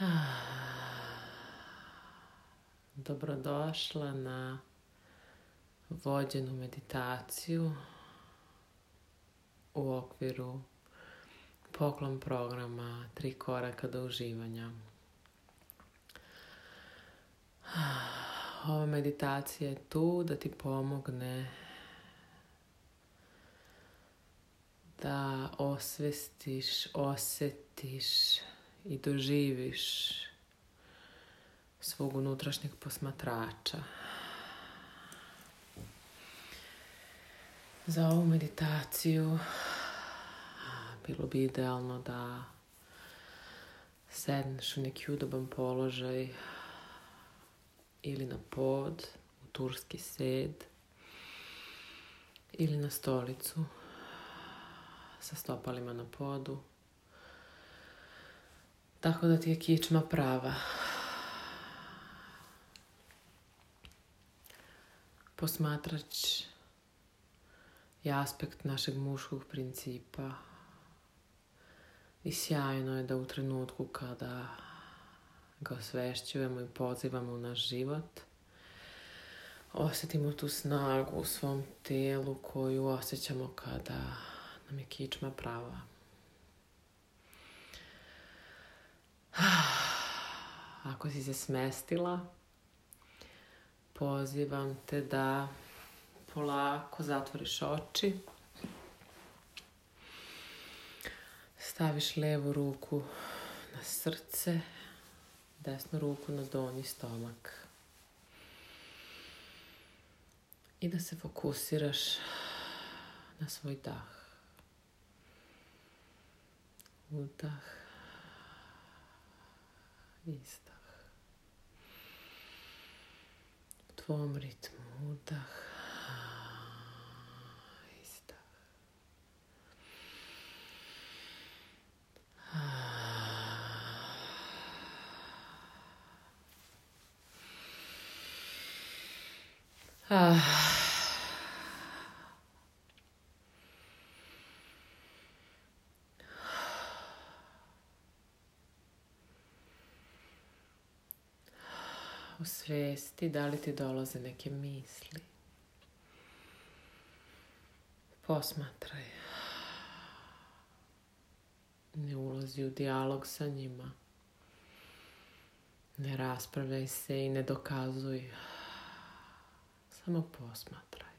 Dobrodošla na vođenu meditaciju u okviru poklon programa Tri koraka do uživanja. Ova meditacija je tu da ti pomogne da osvestiš, osjetiš i doživiš svog unutrašnjeg posmatrača. Za ovu meditaciju bilo bi idealno da sedneš u neki udoban položaj ili na pod, u turski sed ili na stolicu sa stopalima na podu. Tako da ti je kičma prava. Posmatrač je aspekt našeg muškog principa. I sjajno je da u trenutku kada ga osvešćujemo i pozivamo u naš život, osjetimo tu snagu u svom tijelu koju osjećamo kada nam je kičma prava. Ako si se smestila, pozivam te da polako zatvoriš oči. Staviš levu ruku na srce, desnu ruku na donji stomak. I da se fokusiraš na svoj dah. Udah. Isto. твоем ритму вдоха и вдох. svijesti da li ti dolaze neke misli. Posmatraj. Ne ulazi u dijalog sa njima. Ne raspravljaj se i ne dokazuj. Samo posmatraj.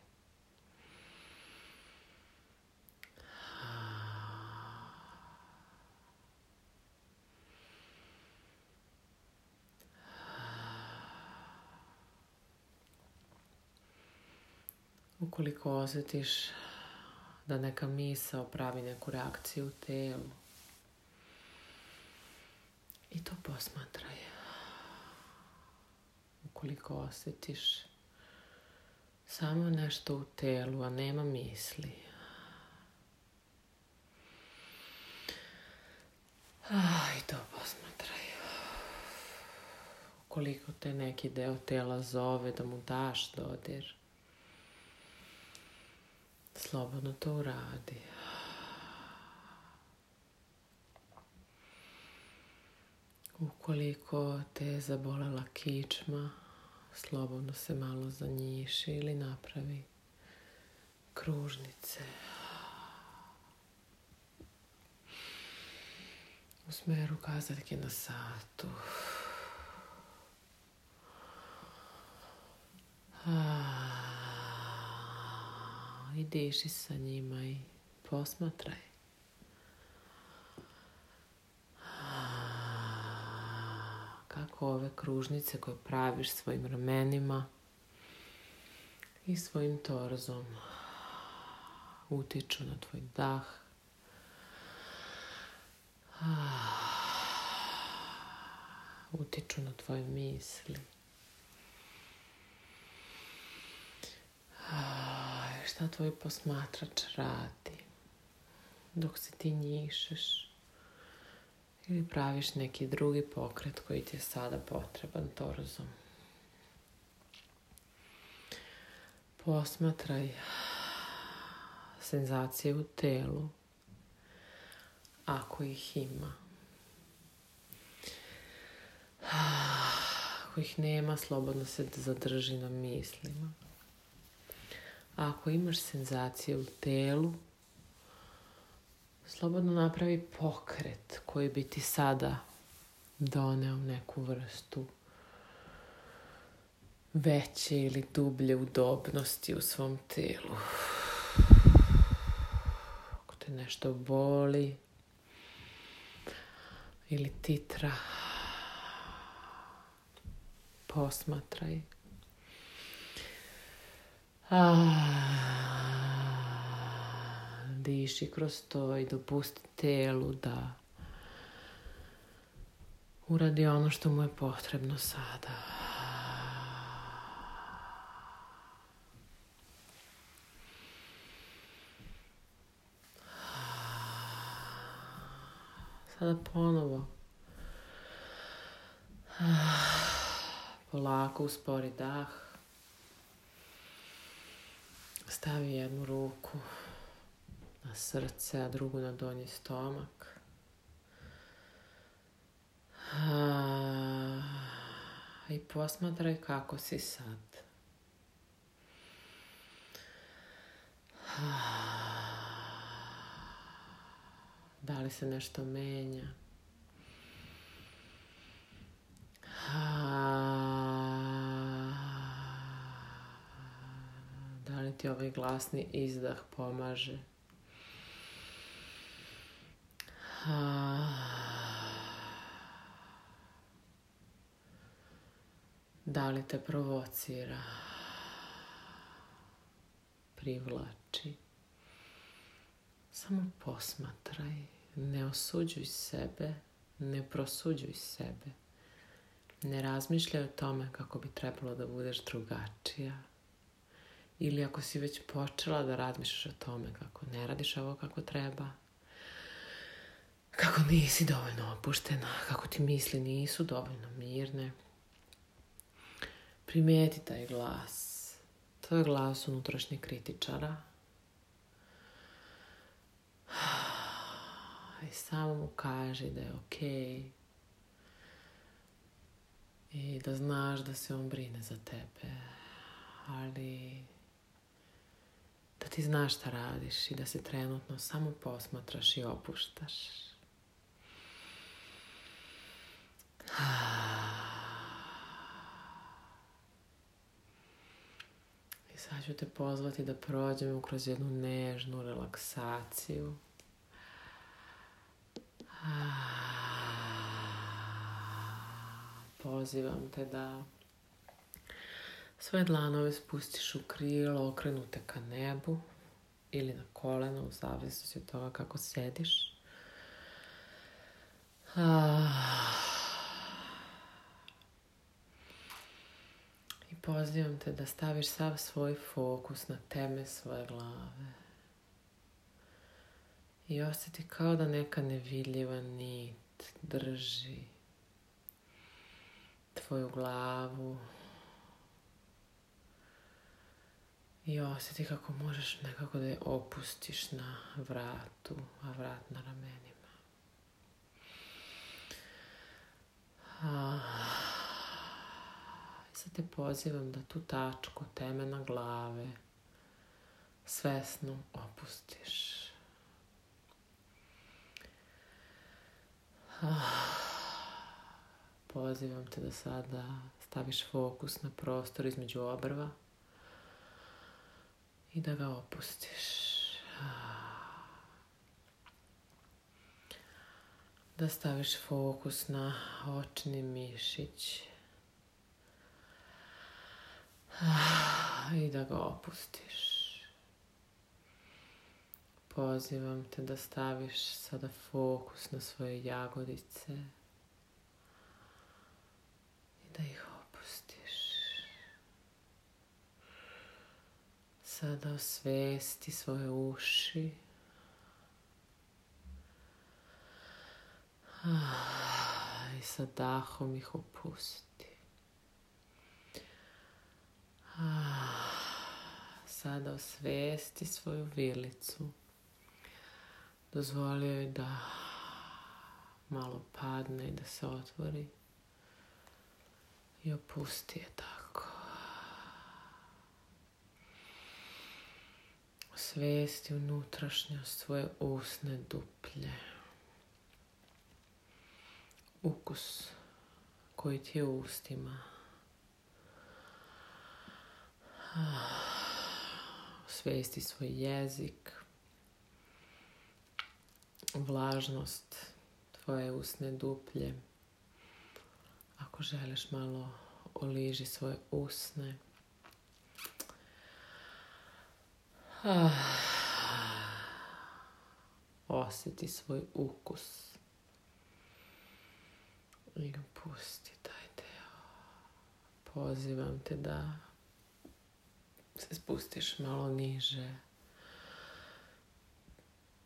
ukoliko osjetiš da neka misa pravi neku reakciju u telu. I to posmatraj. Ukoliko osjetiš samo nešto u telu, a nema misli. Ah, I to posmatraj. Ukoliko te neki deo tela zove da mu daš dodir slobodno to uradi. Ukoliko te je zabolela kičma, slobodno se malo zanjiši ili napravi kružnice. U smeru kazaljke na satu. Ah i diši sa njima i posmatraj. Kako ove kružnice koje praviš svojim ramenima i svojim torzom utiču na tvoj dah. Utiču na tvoje misli šta tvoj posmatrač radi dok se ti njišeš ili praviš neki drugi pokret koji ti je sada potreban torzom. Posmatraj senzacije u telu ako ih ima. Ako ih nema, slobodno se zadrži na mislima ako imaš senzacije u telu, slobodno napravi pokret koji bi ti sada doneo neku vrstu veće ili dublje udobnosti u svom telu. Ako te nešto boli ili titra, posmatraj Ah, diši kroz to i dopusti telu da uradi ono što mu je potrebno sada. Sada ponovo ah, polako uspori dah. Stavi jednu ruku na srce, a drugu na donji stomak. I posmatraj kako si sad. Da li se nešto menja? ti ovaj glasni izdah pomaže. Ah. Da li te provocira? Privlači. Samo posmatraj. Ne osuđuj sebe. Ne prosuđuj sebe. Ne razmišljaj o tome kako bi trebalo da budeš drugačija ili ako si već počela da razmišljaš o tome kako ne radiš ovo kako treba, kako nisi dovoljno opuštena, kako ti misli nisu dovoljno mirne. Primijeti taj glas. To je glas unutrašnjeg kritičara. I samo mu kaži da je ok. I da znaš da se on brine za tebe. Ali da ti znaš šta radiš i da se trenutno samo posmatraš i opuštaš. I sad ću te pozvati da prođemo kroz jednu nežnu relaksaciju. Pozivam te da sve dlanove spustiš u krilo, okrenute ka nebu ili na koleno, u zavisnosti od toga kako sediš. Ah. I pozivam te da staviš sav svoj fokus na teme svoje glave. I osjeti kao da neka nevidljiva nit drži tvoju glavu, i osjeti kako možeš nekako da je opustiš na vratu, a vrat na ramenima. A... Ah, sad te pozivam da tu tačku temena glave svesno opustiš. Ah, pozivam te da sada staviš fokus na prostor između obrva i da ga opustiš. Da staviš fokus na očni mišić i da ga opustiš. Pozivam te da staviš sada fokus na svoje jagodice i da ih Sada osvesti svoje uši. Ah, I sa dahom ih opusti. Ah, sada osvesti svoju vilicu. Dozvolio je da malo padne i da se otvori. I opusti je tako. svesti unutrašnjost svoje usne duplje. Ukus koji ti je u ustima. Svesti svoj jezik. Vlažnost tvoje usne duplje. Ako želiš malo oliži svoje usne. Ah. Osjeti svoj ukus. I pusti taj deo. Pozivam te da se spustiš malo niže.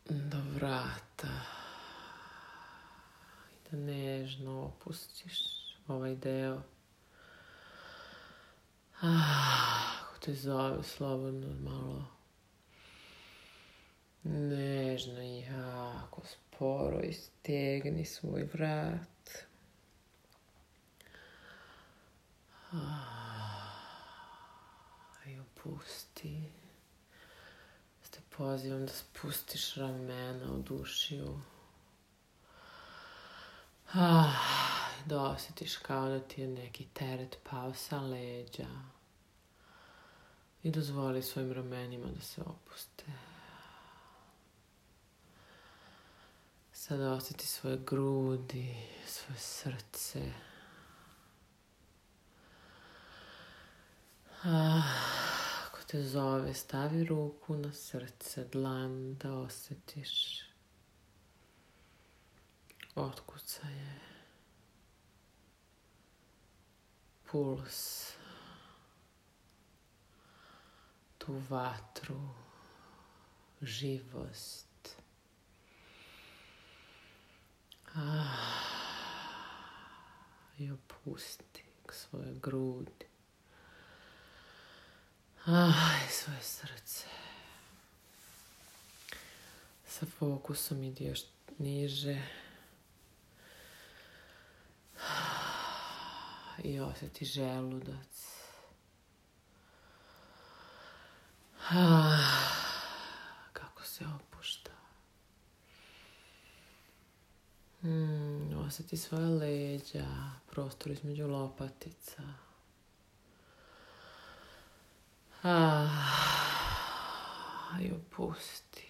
Do vrata. I da nežno opustiš ovaj deo. Ah, ako te zove slobodno malo Nežno i jako sporo istegni svoj vrat. I opusti. Te pozivam da spustiš ramena u dušiju. Da osjetiš kao da ti je neki teret pao sa leđa. I dozvoli svojim ramenima da se opuste. Sada osjeti svoje grudi, svoje srce. Ah, ako te zove, stavi ruku na srce, dlan da osjetiš. Otkuca je. Puls. Tu vatru. Živost. Ah, I opusti svoje grudi. Ah, I svoje srce. Sa fokusom ide još niže. Ah, I osjeti želudac. Kako se opusti. Mm, osjeti svoja leđa, prostor između lopatica. Ah, I opusti.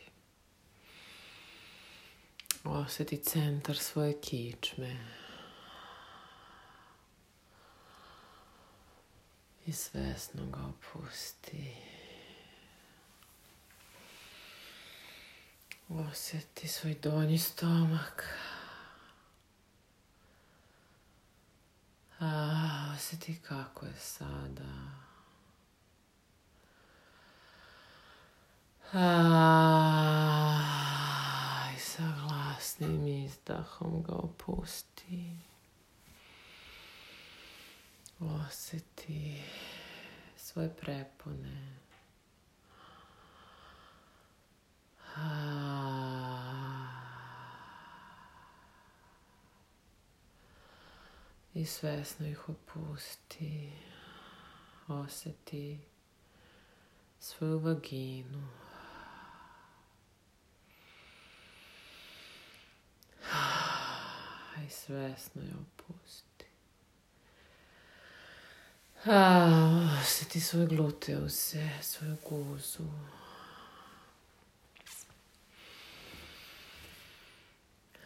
Osjeti centar svoje kičme. I svesno ga opusti. Osjeti svoj donji stomak. osjeti kako je sada. A, I sa glasnim izdahom ga opusti. Osjeti svoje prepone. A, i svesno ih opusti. Oseti svoju vaginu. I svesno je opusti. Oseti svoje glute vse, svoju guzu.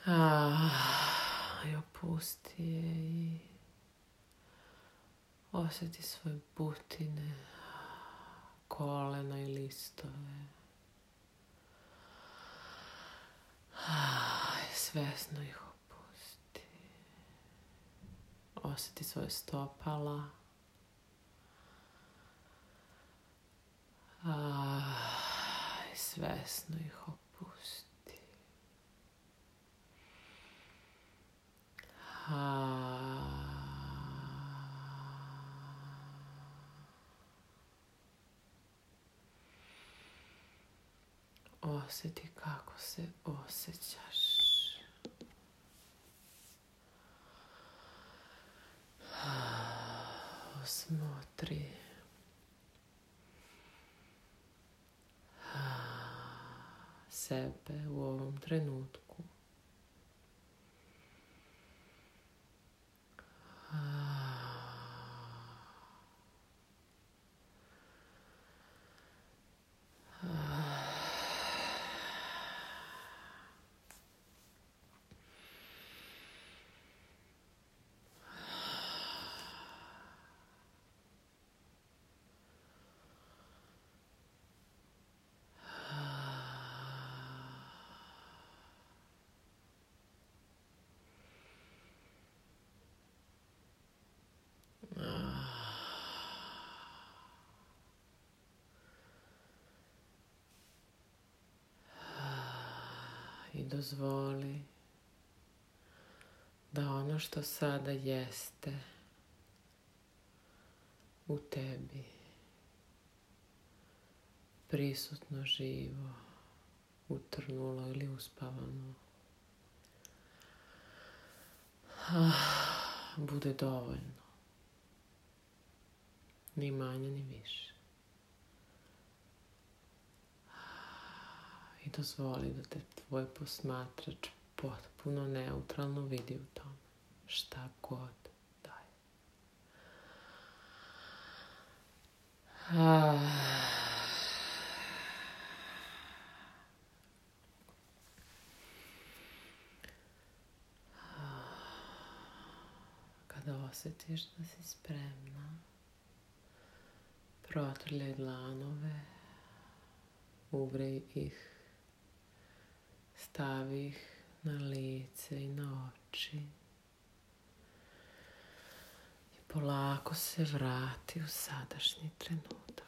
Ah. i opusti je i osjeti svoje putine, kolena i listove. Svesno ih opusti. Osjeti svoje stopala. Svesno ih opusti. Osjeti kako se osjećaš. Osmotri. Sebe u ovom trenutku. dozvoli da ono što sada jeste u tebi prisutno živo, utrnulo ili uspavano. Ah, bude dovoljno. Ni manje, ni više. i dozvoli da te tvoj posmatrač potpuno neutralno vidi u tome šta god daje. Ah. Kada osjetiš da si spremna, protrljaj dlanove, uvrij ih Stavi ih na lice i na oči. I polako se vrati u sadašnji trenutak.